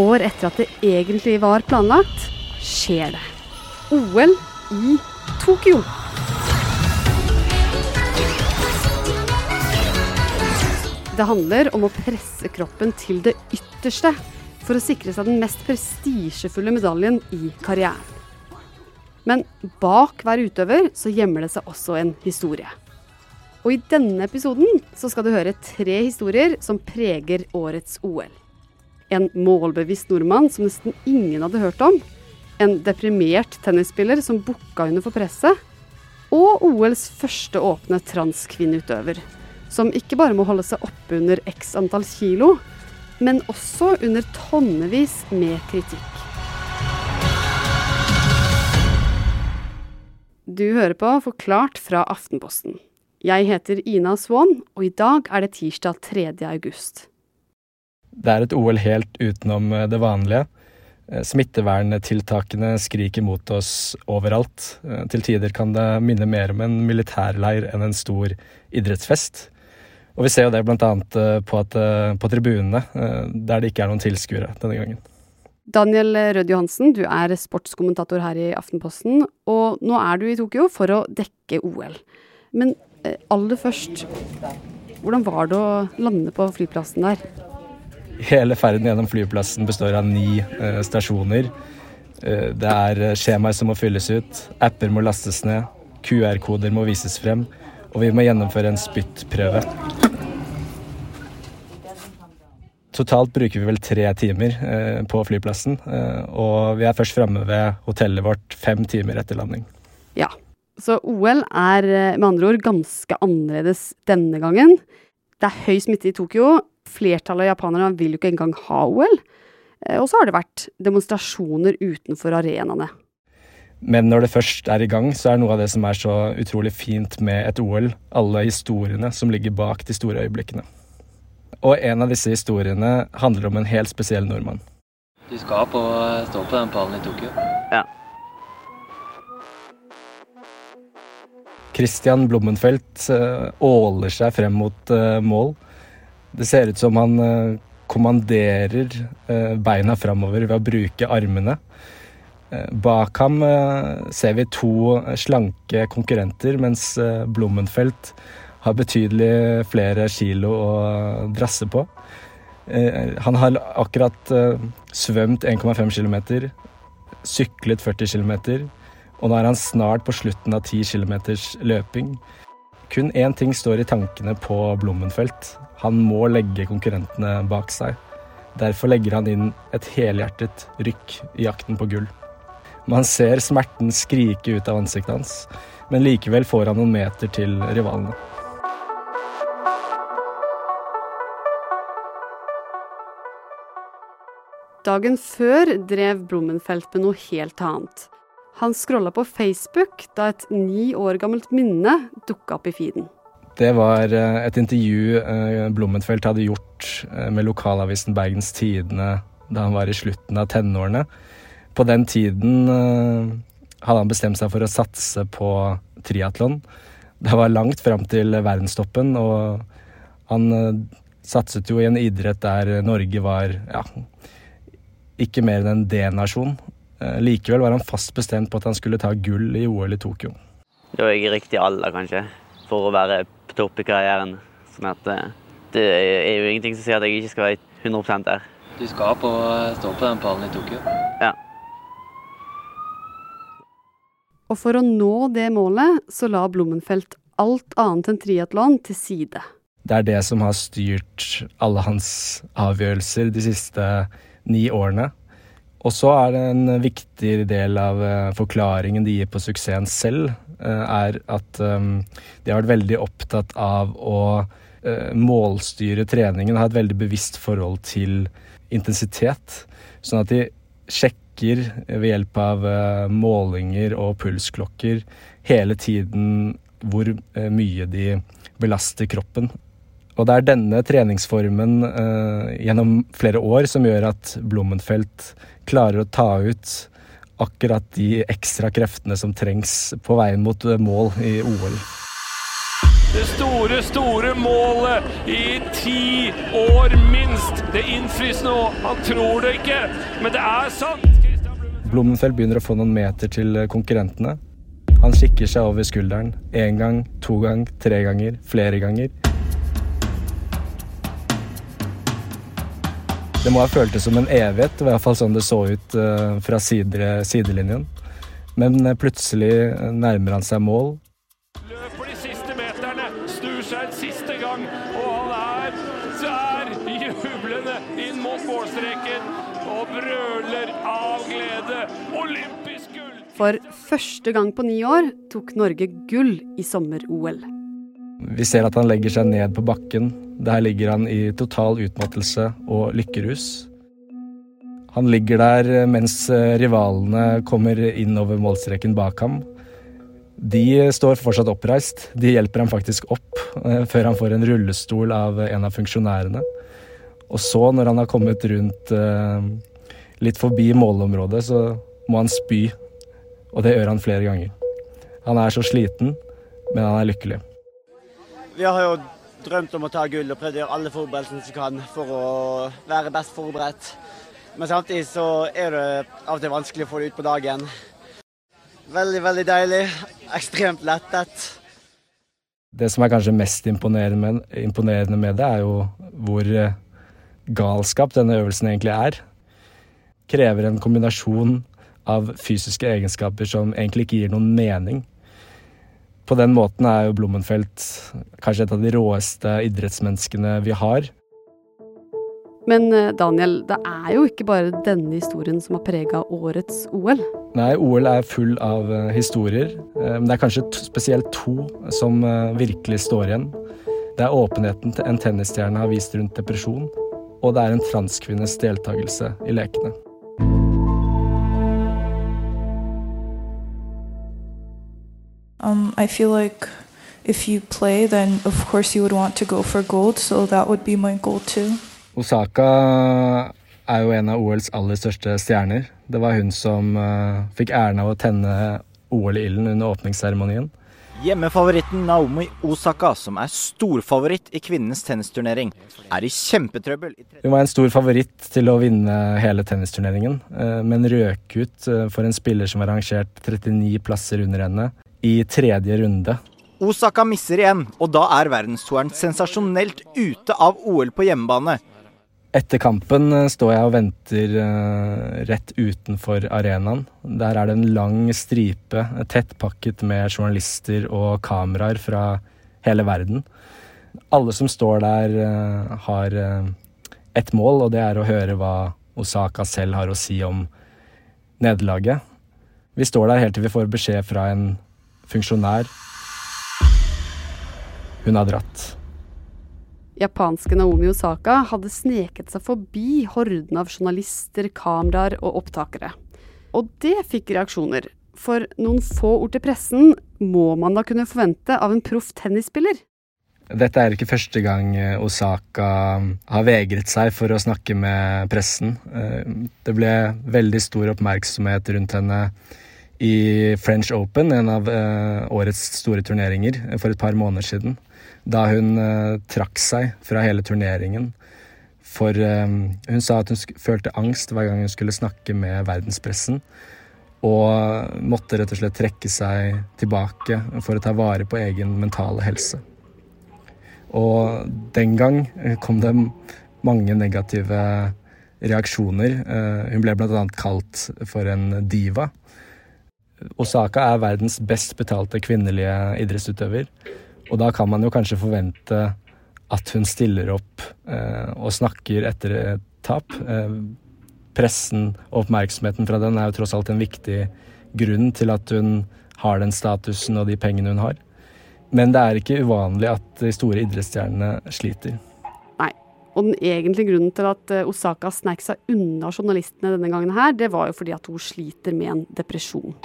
år etter at det egentlig var planlagt, skjer det. OL i Tokyo. Det handler om å presse kroppen til det ytterste for å sikre seg den mest prestisjefulle medaljen i karrieren. Men bak hver utøver så gjemmer det seg også en historie. Og i denne episoden så skal du høre tre historier som preger årets OL. En målbevisst nordmann som nesten ingen hadde hørt om. En deprimert tennisspiller som bukka under for presset. Og OLs første åpne transkvinneutøver. Som ikke bare må holde seg oppe under x antall kilo, men også under tonnevis med kritikk. Du hører på Forklart fra Aftenposten. Jeg heter Ina Swann, og i dag er det tirsdag 3. august. Det er et OL helt utenom eh, det vanlige. Eh, smitteverntiltakene skriker mot oss overalt. Eh, til tider kan det minne mer om en militærleir enn en stor idrettsfest. Og vi ser jo det bl.a. På, på tribunene, der det ikke er noen tilskuere denne gangen. Daniel Rød Johansen, du er sportskommentator her i Aftenposten, og nå er du i Tokyo for å dekke OL. Men aller først, hvordan var det å lande på flyplassen der? Hele ferden gjennom flyplassen består av ni eh, stasjoner. Eh, det er skjemaer som må fylles ut, apper må lastes ned, QR-koder må vises frem, og vi må gjennomføre en spyttprøve. Totalt bruker vi vel tre timer eh, på flyplassen, eh, og vi er først framme ved hotellet vårt fem timer etter landing. Ja, så OL er eh, med andre ord ganske annerledes denne gangen. Det er høy smitte i Tokyo. Flertallet av japanerne vil jo ikke engang ha OL. Eh, og så har det vært demonstrasjoner utenfor arenaene. Men når det først er i gang, så er noe av det som er så utrolig fint med et OL, alle historiene som ligger bak de store øyeblikkene. Og en av disse historiene handler om en helt spesiell nordmann. Du skal på, stå på den pallen i Tokyo? Ja. Christian Blommenfelt eh, åler seg frem mot eh, mål. Det ser ut som han eh, kommanderer beina framover ved å bruke armene. Bak ham ser vi to slanke konkurrenter, mens Blommenfelt har betydelig flere kilo å drasse på. Han har akkurat svømt 1,5 km, syklet 40 km og nå er han snart på slutten av 10 km løping. Kun én ting står i tankene på Blommenfelt. Han må legge konkurrentene bak seg. Derfor legger han inn et helhjertet rykk i jakten på gull. Man ser smerten skrike ut av ansiktet hans, men likevel får han noen meter til rivalene. Dagen før drev Blommenfelt med noe helt annet. Han scrolla på Facebook da et ni år gammelt minne dukka opp i feeden. Det var eh, et intervju Blummenfelt hadde gjort eh, med lokalavisen Bergens Tidende da han var i slutten av tenårene. På den tiden hadde han bestemt seg for å satse på triatlon. Det var langt fram til verdenstoppen, og han satset jo i en idrett der Norge var ja, ikke mer enn en D-nasjon. Eh, likevel var han fast bestemt på at han skulle ta gull i OL i Tokyo. Da er jeg i riktig alder, kanskje, for å være på topp i karrieren. Sånn at eh, det er jo ingenting som sier at jeg ikke skal være 100 der. Du skal på, stå på den pallen i Tokyo? Ja. Og for å nå det målet, så la Blommenfelt alt annet enn triatlon til side. Det er det som har styrt alle hans avgjørelser de siste ni årene. Og så er det en viktig del av eh, forklaringen de gir på suksessen selv, eh, er at eh, de har vært veldig opptatt av å målstyre treningen, ha et veldig bevisst forhold til intensitet. Sånn at de sjekker ved hjelp av målinger og pulsklokker hele tiden hvor mye de belaster kroppen. Og det er denne treningsformen eh, gjennom flere år som gjør at Blommenfelt klarer å ta ut akkurat de ekstra kreftene som trengs på veien mot mål i OL. Det store, store målet i ti år minst. Det innfris nå. Han tror det ikke, men det er sant. Blummenfeld begynner å få noen meter til konkurrentene. Han kikker seg over skulderen. Én gang, to gang, tre ganger, flere ganger. Det må ha føltes som en evighet, i hvert fall sånn det så ut eh, fra side, sidelinjen. Men eh, plutselig nærmer han seg mål. Løper de siste meterne, snur seg en siste gang, og han er der, jublende inn mot målstreken og brøler av glede. Olympisk gull! For første gang på ni år tok Norge gull i sommer-OL. Vi ser at han legger seg ned på bakken. Der ligger han i total utmattelse og lykkerus. Han ligger der mens rivalene kommer inn over målstreken bak ham. De står fortsatt oppreist. De hjelper ham faktisk opp eh, før han får en rullestol av en av funksjonærene. Og så, når han har kommet rundt eh, litt forbi målområdet, så må han spy. Og det gjør han flere ganger. Han er så sliten, men han er lykkelig. Vi har jo drømt om å ta gull og prøvd å gjøre alle forberedelsene som kan for å være best forberedt. Men samtidig så er det av og til vanskelig å få det ut på dagen. Veldig, veldig deilig. Ekstremt lettet. Det som er kanskje mest imponerende med det, er jo hvor eh, galskap denne øvelsen egentlig er. Krever en kombinasjon av fysiske egenskaper som egentlig ikke gir noen mening. På den måten er jo Blommenfelt kanskje et av de råeste idrettsmenneskene vi har. Men eh, Daniel, det er jo ikke bare denne historien som har prega årets OL. Nei, OL er full av eh, historier, eh, men det er kanskje spesielt to som virkelig står igjen. Det er åpenheten en tennisstjerne har vist rundt depresjon, og det er en transkvinnes deltakelse i lekene. I feel like if you play, then of course you would want to go for gold, so that would be my goal too. Osaka er jo en av OLs aller største stjerner. Det var hun som uh, fikk æren av å tenne OL-ilden under åpningsseremonien. Hjemmefavoritten Naomi Osaka, som er storfavoritt i kvinnenes tennisturnering, er i kjempetrøbbel. Hun var en stor favoritt til å vinne hele tennisturneringen, uh, men røk ut uh, for en spiller som var rangert 39 plasser under henne i tredje runde. Osaka misser igjen, og da er verdenstoeren sensasjonelt ute av OL på hjemmebane. Etter kampen eh, står jeg og venter uh, rett utenfor arenaen. Der er det en lang stripe tett pakket med journalister og kameraer fra hele verden. Alle som står der, uh, har ett mål, og det er å høre hva Osaka selv har å si om nederlaget. Vi står der helt til vi får beskjed fra en funksjonær. Hun har dratt. Japanske Naomi Osaka hadde sneket seg forbi horden av journalister, kameraer og opptakere. Og det fikk reaksjoner, for noen få ord til pressen må man da kunne forvente av en proff tennisspiller. Dette er ikke første gang eh, Osaka har vegret seg for å snakke med pressen. Eh, det ble veldig stor oppmerksomhet rundt henne i French Open, en av eh, årets store turneringer, for et par måneder siden da hun uh, trakk seg fra hele turneringen. For hun sa at hun følte angst hver gang hun skulle snakke med verdenspressen. Og måtte rett og slett trekke seg tilbake for å ta vare på egen mentale helse. Og den gang kom det mange negative reaksjoner. Hun ble bl.a. kalt for en diva. Osaka er verdens best betalte kvinnelige idrettsutøver. Og da kan man jo kanskje forvente at hun stiller opp eh, og snakker etter et tap. Eh, pressen og oppmerksomheten fra den er jo tross alt en viktig grunn til at hun har den statusen og de pengene hun har. Men det er ikke uvanlig at de store idrettsstjernene sliter. Nei. Og den egentlige grunnen til at eh, Osaka snek seg unna journalistene denne gangen her, det var jo fordi at hun sliter med en depresjon.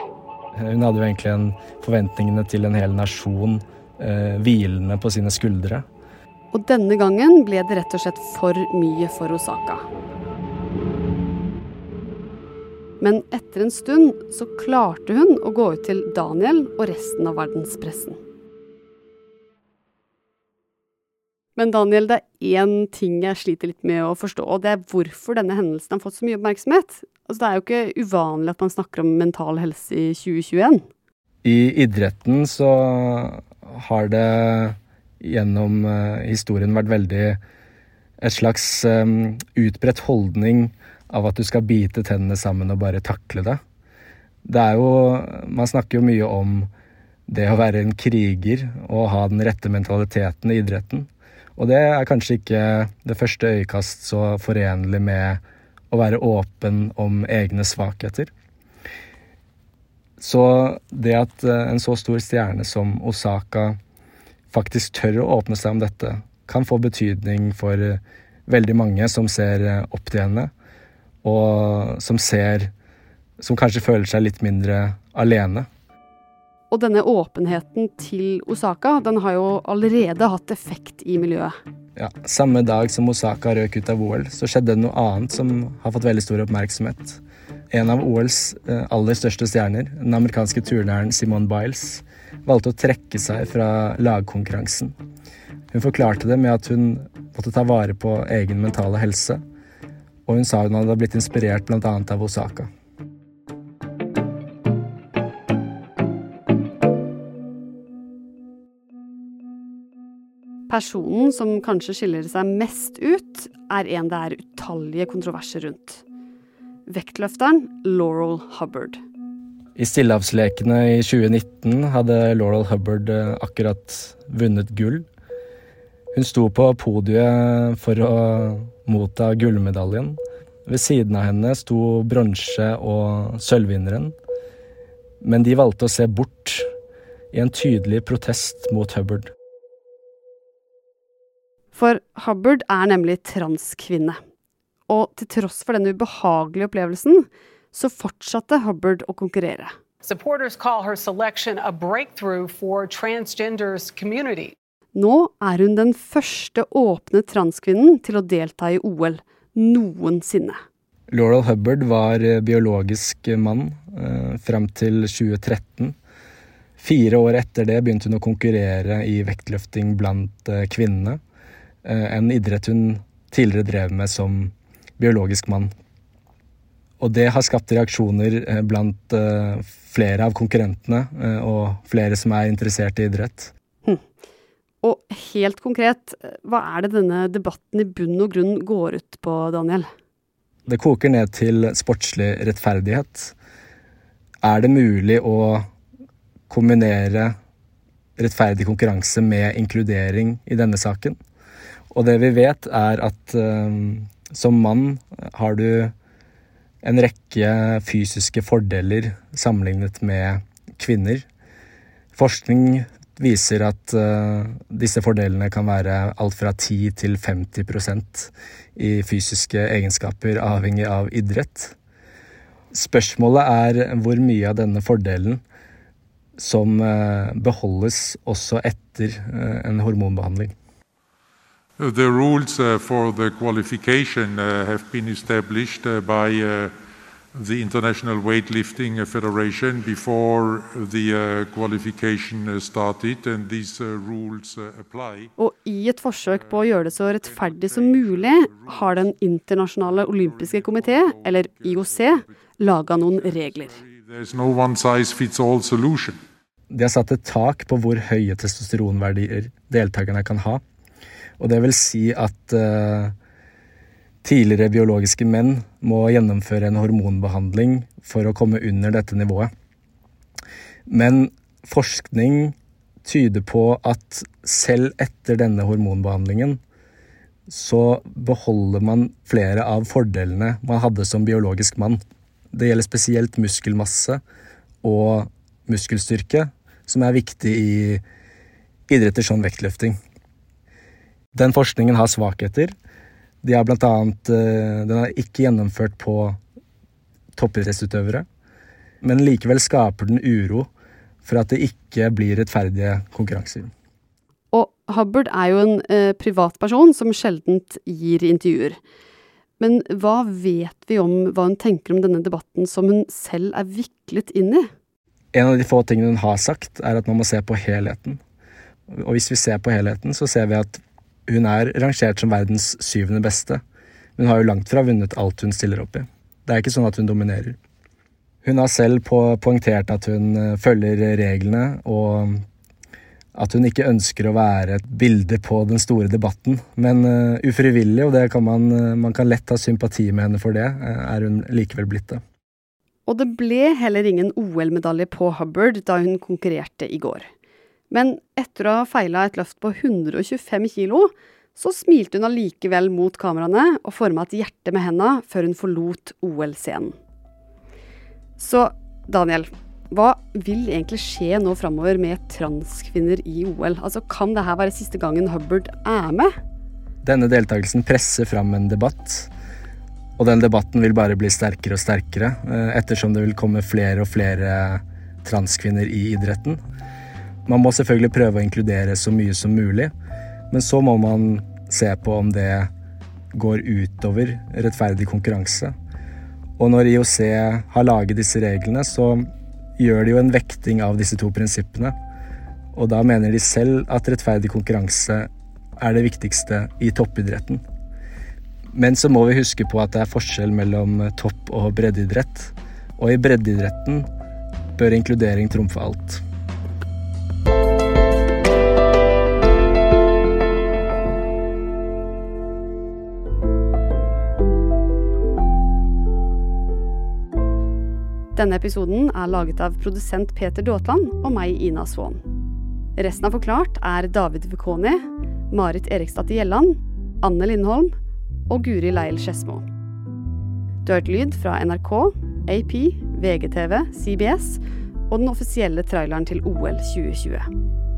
Hun hadde jo egentlig en forventningene til en hel nasjon eh, hvilende på sine skuldre. Og denne gangen ble det rett og slett for mye for Osaka. Men etter en stund så klarte hun å gå ut til Daniel og resten av verdenspressen. Men Daniel, det er én ting jeg sliter litt med å forstå, og det er hvorfor denne hendelsen har fått så mye oppmerksomhet. Altså, det er jo ikke uvanlig at man snakker om mental helse i 2021. I idretten så har det gjennom uh, historien vært veldig et slags um, utbredt holdning av at du skal bite tennene sammen og bare takle det. Det er jo Man snakker jo mye om det å være en kriger og ha den rette mentaliteten i idretten. Og det er kanskje ikke det første øyekast så forenlig med å være åpen om egne svakheter. Så det at eh, en så stor stjerne som Osaka faktisk tør å åpne seg om dette, kan få betydning for eh, veldig mange som ser eh, opp til henne, og som ser Som kanskje føler seg litt mindre alene. Og denne åpenheten til Osaka, den har jo allerede hatt effekt i miljøet. Ja, Samme dag som Osaka røk ut av OL, så skjedde det noe annet som har fått veldig stor oppmerksomhet. En av OLs eh, aller største stjerner, den amerikanske turneren Simone Biles, valgte å trekke seg fra lagkonkurransen. Hun forklarte det med at hun måtte ta vare på egen mentale helse, og hun sa hun hadde blitt inspirert bl.a. av Osaka. Personen som kanskje skiller seg mest ut, er en det er utallige kontroverser rundt. Vektløfteren Laurel Hubbard. I Stillehavslekene i 2019 hadde Laurel Hubbard eh, akkurat vunnet gull. Hun sto på podiet for å motta gullmedaljen. Ved siden av henne sto bronse- og sølvvinneren. Men de valgte å se bort i en tydelig protest mot Hubbard. For Hubbard er nemlig transkvinne. Og til tross for denne ubehagelige opplevelsen, så fortsatte Hubbard å konkurrere. Supporters call her selection a breakthrough for transgenders community. Nå er hun den første åpne transkvinnen til å delta i OL noensinne. Laurel Hubbard var eh, biologisk mann eh, fram til 2013. Fire år etter det begynte hun å konkurrere i vektløfting blant eh, kvinnene. Eh, en idrett hun tidligere drev med som biologisk mann. Og det har skapt reaksjoner eh, blant eh, flere av konkurrentene og flere som er interessert i idrett. Og helt konkret, hva er det denne debatten i bunn og grunn går ut på, Daniel? Det koker ned til sportslig rettferdighet. Er det mulig å kombinere rettferdig konkurranse med inkludering i denne saken? Og det vi vet, er at um, som mann har du en rekke fysiske fordeler sammenlignet med kvinner. Forskning viser at uh, disse fordelene kan være alt fra 10 til 50% i fysiske egenskaper, avhengig av idrett. Spørsmålet er hvor mye av denne fordelen som uh, beholdes også etter en hormonbehandling. The rules for the qualification have been established by the International Weightlifting Federation before the uh, qualification started, and these uh, rules uh, apply. Og i et forsøk på å gjøre det så rettferdig som mulig, har Den internasjonale olympiske komité, eller IOC, laga noen regler. No one size fits all solution. De har satt et tak på hvor høye testosteronverdier deltakerne kan ha. Og det vil si at uh, Tidligere biologiske menn må gjennomføre en hormonbehandling for å komme under dette nivået. Men forskning tyder på at selv etter denne hormonbehandlingen så beholder man flere av fordelene man hadde som biologisk mann. Det gjelder spesielt muskelmasse og muskelstyrke, som er viktig i idretter som vektløfting. Den forskningen har svakheter, de har blant annet eh, Den er ikke gjennomført på toppidrettsutøvere, men likevel skaper den uro for at det ikke blir rettferdige konkurranser. Og Hubbard er jo en eh, privatperson som sjeldent gir intervjuer. Men hva vet vi om hva hun tenker om denne debatten som hun selv er viklet inn i? En av de få tingene hun har sagt, er at man må se på helheten. Og hvis vi ser på helheten, så ser vi at Hun er rangert som verdens syvende beste, men har jo langt fra vunnet alt hun stiller opp i. Det er ikke sånn at hun dominerer. Hun har selv poengtert at hun eh, følger reglene, og at hun ikke ønsker å være et bilde på den store debatten. Men uh, ufrivillig, og kan man, uh, man kan lett ha sympati med henne for det, er hun likevel blitt det. Og det ble heller ingen OL-medalje på Hubbard da hun konkurrerte i går. Men etter å ha feila et løft på 125 kilo, så smilte hun allikevel mot kameraene og forma et hjerte med henda før hun forlot OL-scenen. Så Daniel, hva vil egentlig skje nå framover med transkvinner i OL? Altså, Kan dette være siste gangen Hubbard er med? Denne deltakelsen presser fram en debatt. Og den debatten vil bare bli sterkere og sterkere, eh, ettersom det vil komme flere og flere transkvinner i idretten. Man må selvfølgelig prøve å inkludere så mye som mulig, men så må man se på om det går utover rettferdig konkurranse. Og når IOC har laget disse reglene, så gjør de jo en vekting av disse to prinsippene. Og da mener de selv at rettferdig konkurranse er det viktigste i toppidretten. Men så må vi huske på at det er forskjell mellom topp- og breddeidrett. Og i breddeidretten bør inkludering trumfe alt. Denne episoden er laget av produsent Peter Daatland og meg, Ina Svaan. Resten av Forklart er David Vekoni, Marit Eriksdatter Gjelland, Anne Lindholm og Guri Leil Skedsmo. Du har hørt lyd fra NRK, AP, VGTV, CBS og den offisielle traileren til OL 2020.